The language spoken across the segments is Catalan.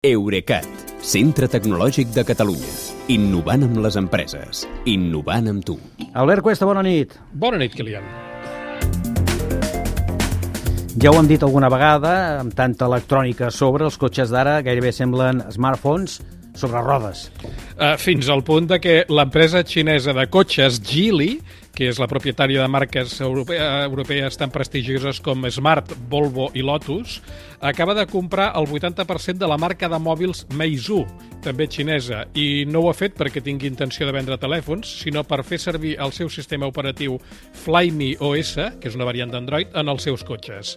Eurecat, centre tecnològic de Catalunya. Innovant amb les empreses. Innovant amb tu. Albert Cuesta, bona nit. Bona nit, Kilian. Ja ho hem dit alguna vegada, amb tanta electrònica a sobre, els cotxes d'ara gairebé semblen smartphones sobre rodes. Uh, fins al punt de que l'empresa xinesa de cotxes, Geely, que és la propietària de marques europea, europees tan prestigioses com Smart, Volvo i Lotus, acaba de comprar el 80% de la marca de mòbils Meizu, també xinesa, i no ho ha fet perquè tingui intenció de vendre telèfons, sinó per fer servir el seu sistema operatiu Flyme OS, que és una variant d'Android, en els seus cotxes.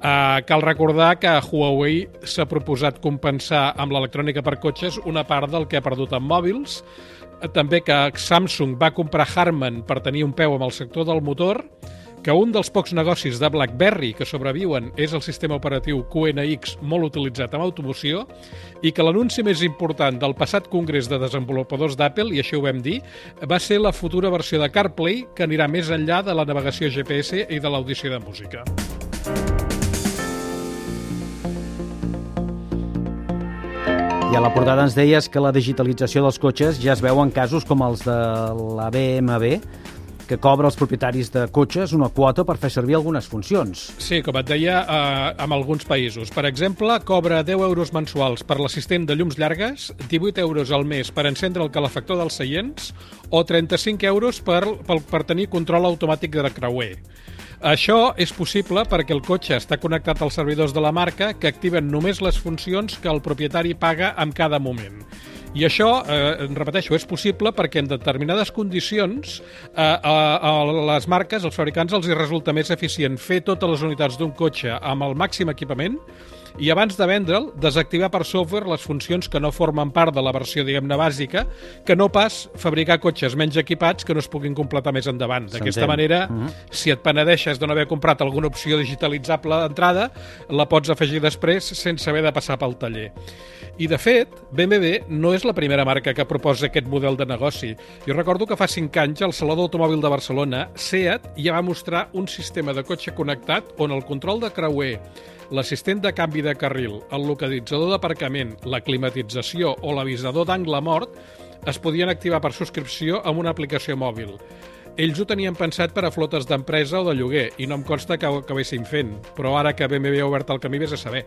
Uh, cal recordar que Huawei s'ha proposat compensar amb l'electrònica per cotxes una part del que ha perdut en mòbils, també que Samsung va comprar Harman per tenir un peu amb el sector del motor, que un dels pocs negocis de BlackBerry que sobreviuen és el sistema operatiu QNX molt utilitzat en automoció i que l'anunci més important del passat congrés de desenvolupadors d'Apple, i això ho vam dir, va ser la futura versió de CarPlay que anirà més enllà de la navegació GPS i de l'audició de música. I a la portada ens deies que la digitalització dels cotxes ja es veu en casos com els de la BMW, que cobra als propietaris de cotxes una quota per fer servir algunes funcions. Sí, com et deia, eh, en alguns països. Per exemple, cobra 10 euros mensuals per l'assistent de llums llargues, 18 euros al mes per encendre el calefactor dels seients o 35 euros per, per, per tenir control automàtic de creuer. Això és possible perquè el cotxe està connectat als servidors de la marca que activen només les funcions que el propietari paga en cada moment. I això, eh, repeteixo, és possible perquè en determinades condicions eh, a, a les marques, als fabricants, els hi resulta més eficient fer totes les unitats d'un cotxe amb el màxim equipament i abans de vendre'l, desactivar per software les funcions que no formen part de la versió, diguem-ne, bàsica, que no pas fabricar cotxes menys equipats que no es puguin completar més endavant. D'aquesta manera, uh -huh. si et penedeixes de no haver comprat alguna opció digitalitzable d'entrada, la pots afegir després sense haver de passar pel taller. I, de fet, BMW no és la primera marca que proposa aquest model de negoci. Jo recordo que fa 5 anys, al Saló d'Automòbil de Barcelona, SEAT ja va mostrar un sistema de cotxe connectat on el control de creuer, l'assistent de canvi de carril, el localitzador d'aparcament, la climatització o l'avisador d'angle mort es podien activar per subscripció amb una aplicació mòbil. Ells ho tenien pensat per a flotes d'empresa o de lloguer, i no em consta que ho acabessin fent, però ara que BMW ha obert el camí vés a saber.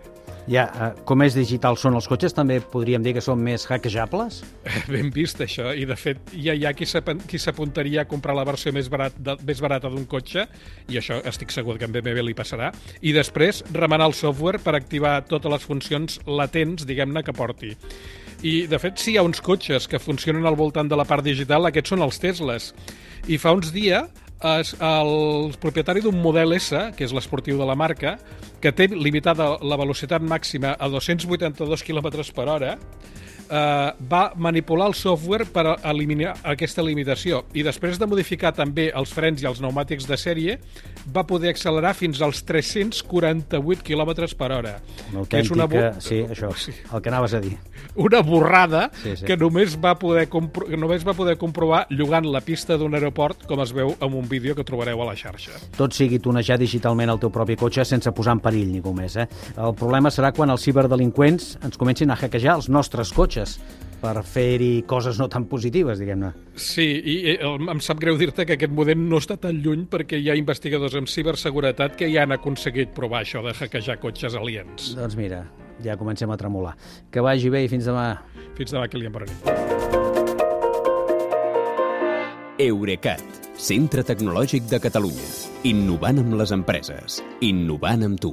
Ja, eh, com més digital són els cotxes, també podríem dir que són més hackejables? Ben vist, això, i de fet ja hi ha qui s'apuntaria a comprar la versió més, barat, de, més barata d'un cotxe, i això estic segur que en BMW li passarà, i després remenar el software per activar totes les funcions latents, diguem-ne, que porti. I, de fet, si hi ha uns cotxes que funcionen al voltant de la part digital, aquests són els Teslas. I fa uns dies es, el propietari d'un model S, que és l'esportiu de la marca, que té limitada la velocitat màxima a 282 km per hora, eh, va manipular el software per eliminar aquesta limitació i després de modificar també els frens i els pneumàtics de sèrie va poder accelerar fins als 348 km per hora. Una autèntica... És una... Sí, això, sí. el que anaves a dir. Una borrada sí, sí. que només va, poder compro... només va poder comprovar llogant la pista d'un aeroport, com es veu en un vídeo que trobareu a la xarxa. Tot sigui tunejar digitalment el teu propi cotxe sense posar en perill ningú més. Eh? El problema serà quan els ciberdelinqüents ens comencin a hackejar els nostres cotxes per fer-hi coses no tan positives, diguem-ne. Sí, i em sap greu dir-te que aquest model no està tan lluny perquè hi ha investigadors en ciberseguretat que ja han aconseguit provar això de hackejar cotxes aliens. Doncs mira, ja comencem a tremolar. Que vagi bé i fins demà. Fins demà, Kilian Bona Eurecat, centre tecnològic de Catalunya. Innovant amb les empreses. Innovant amb tu.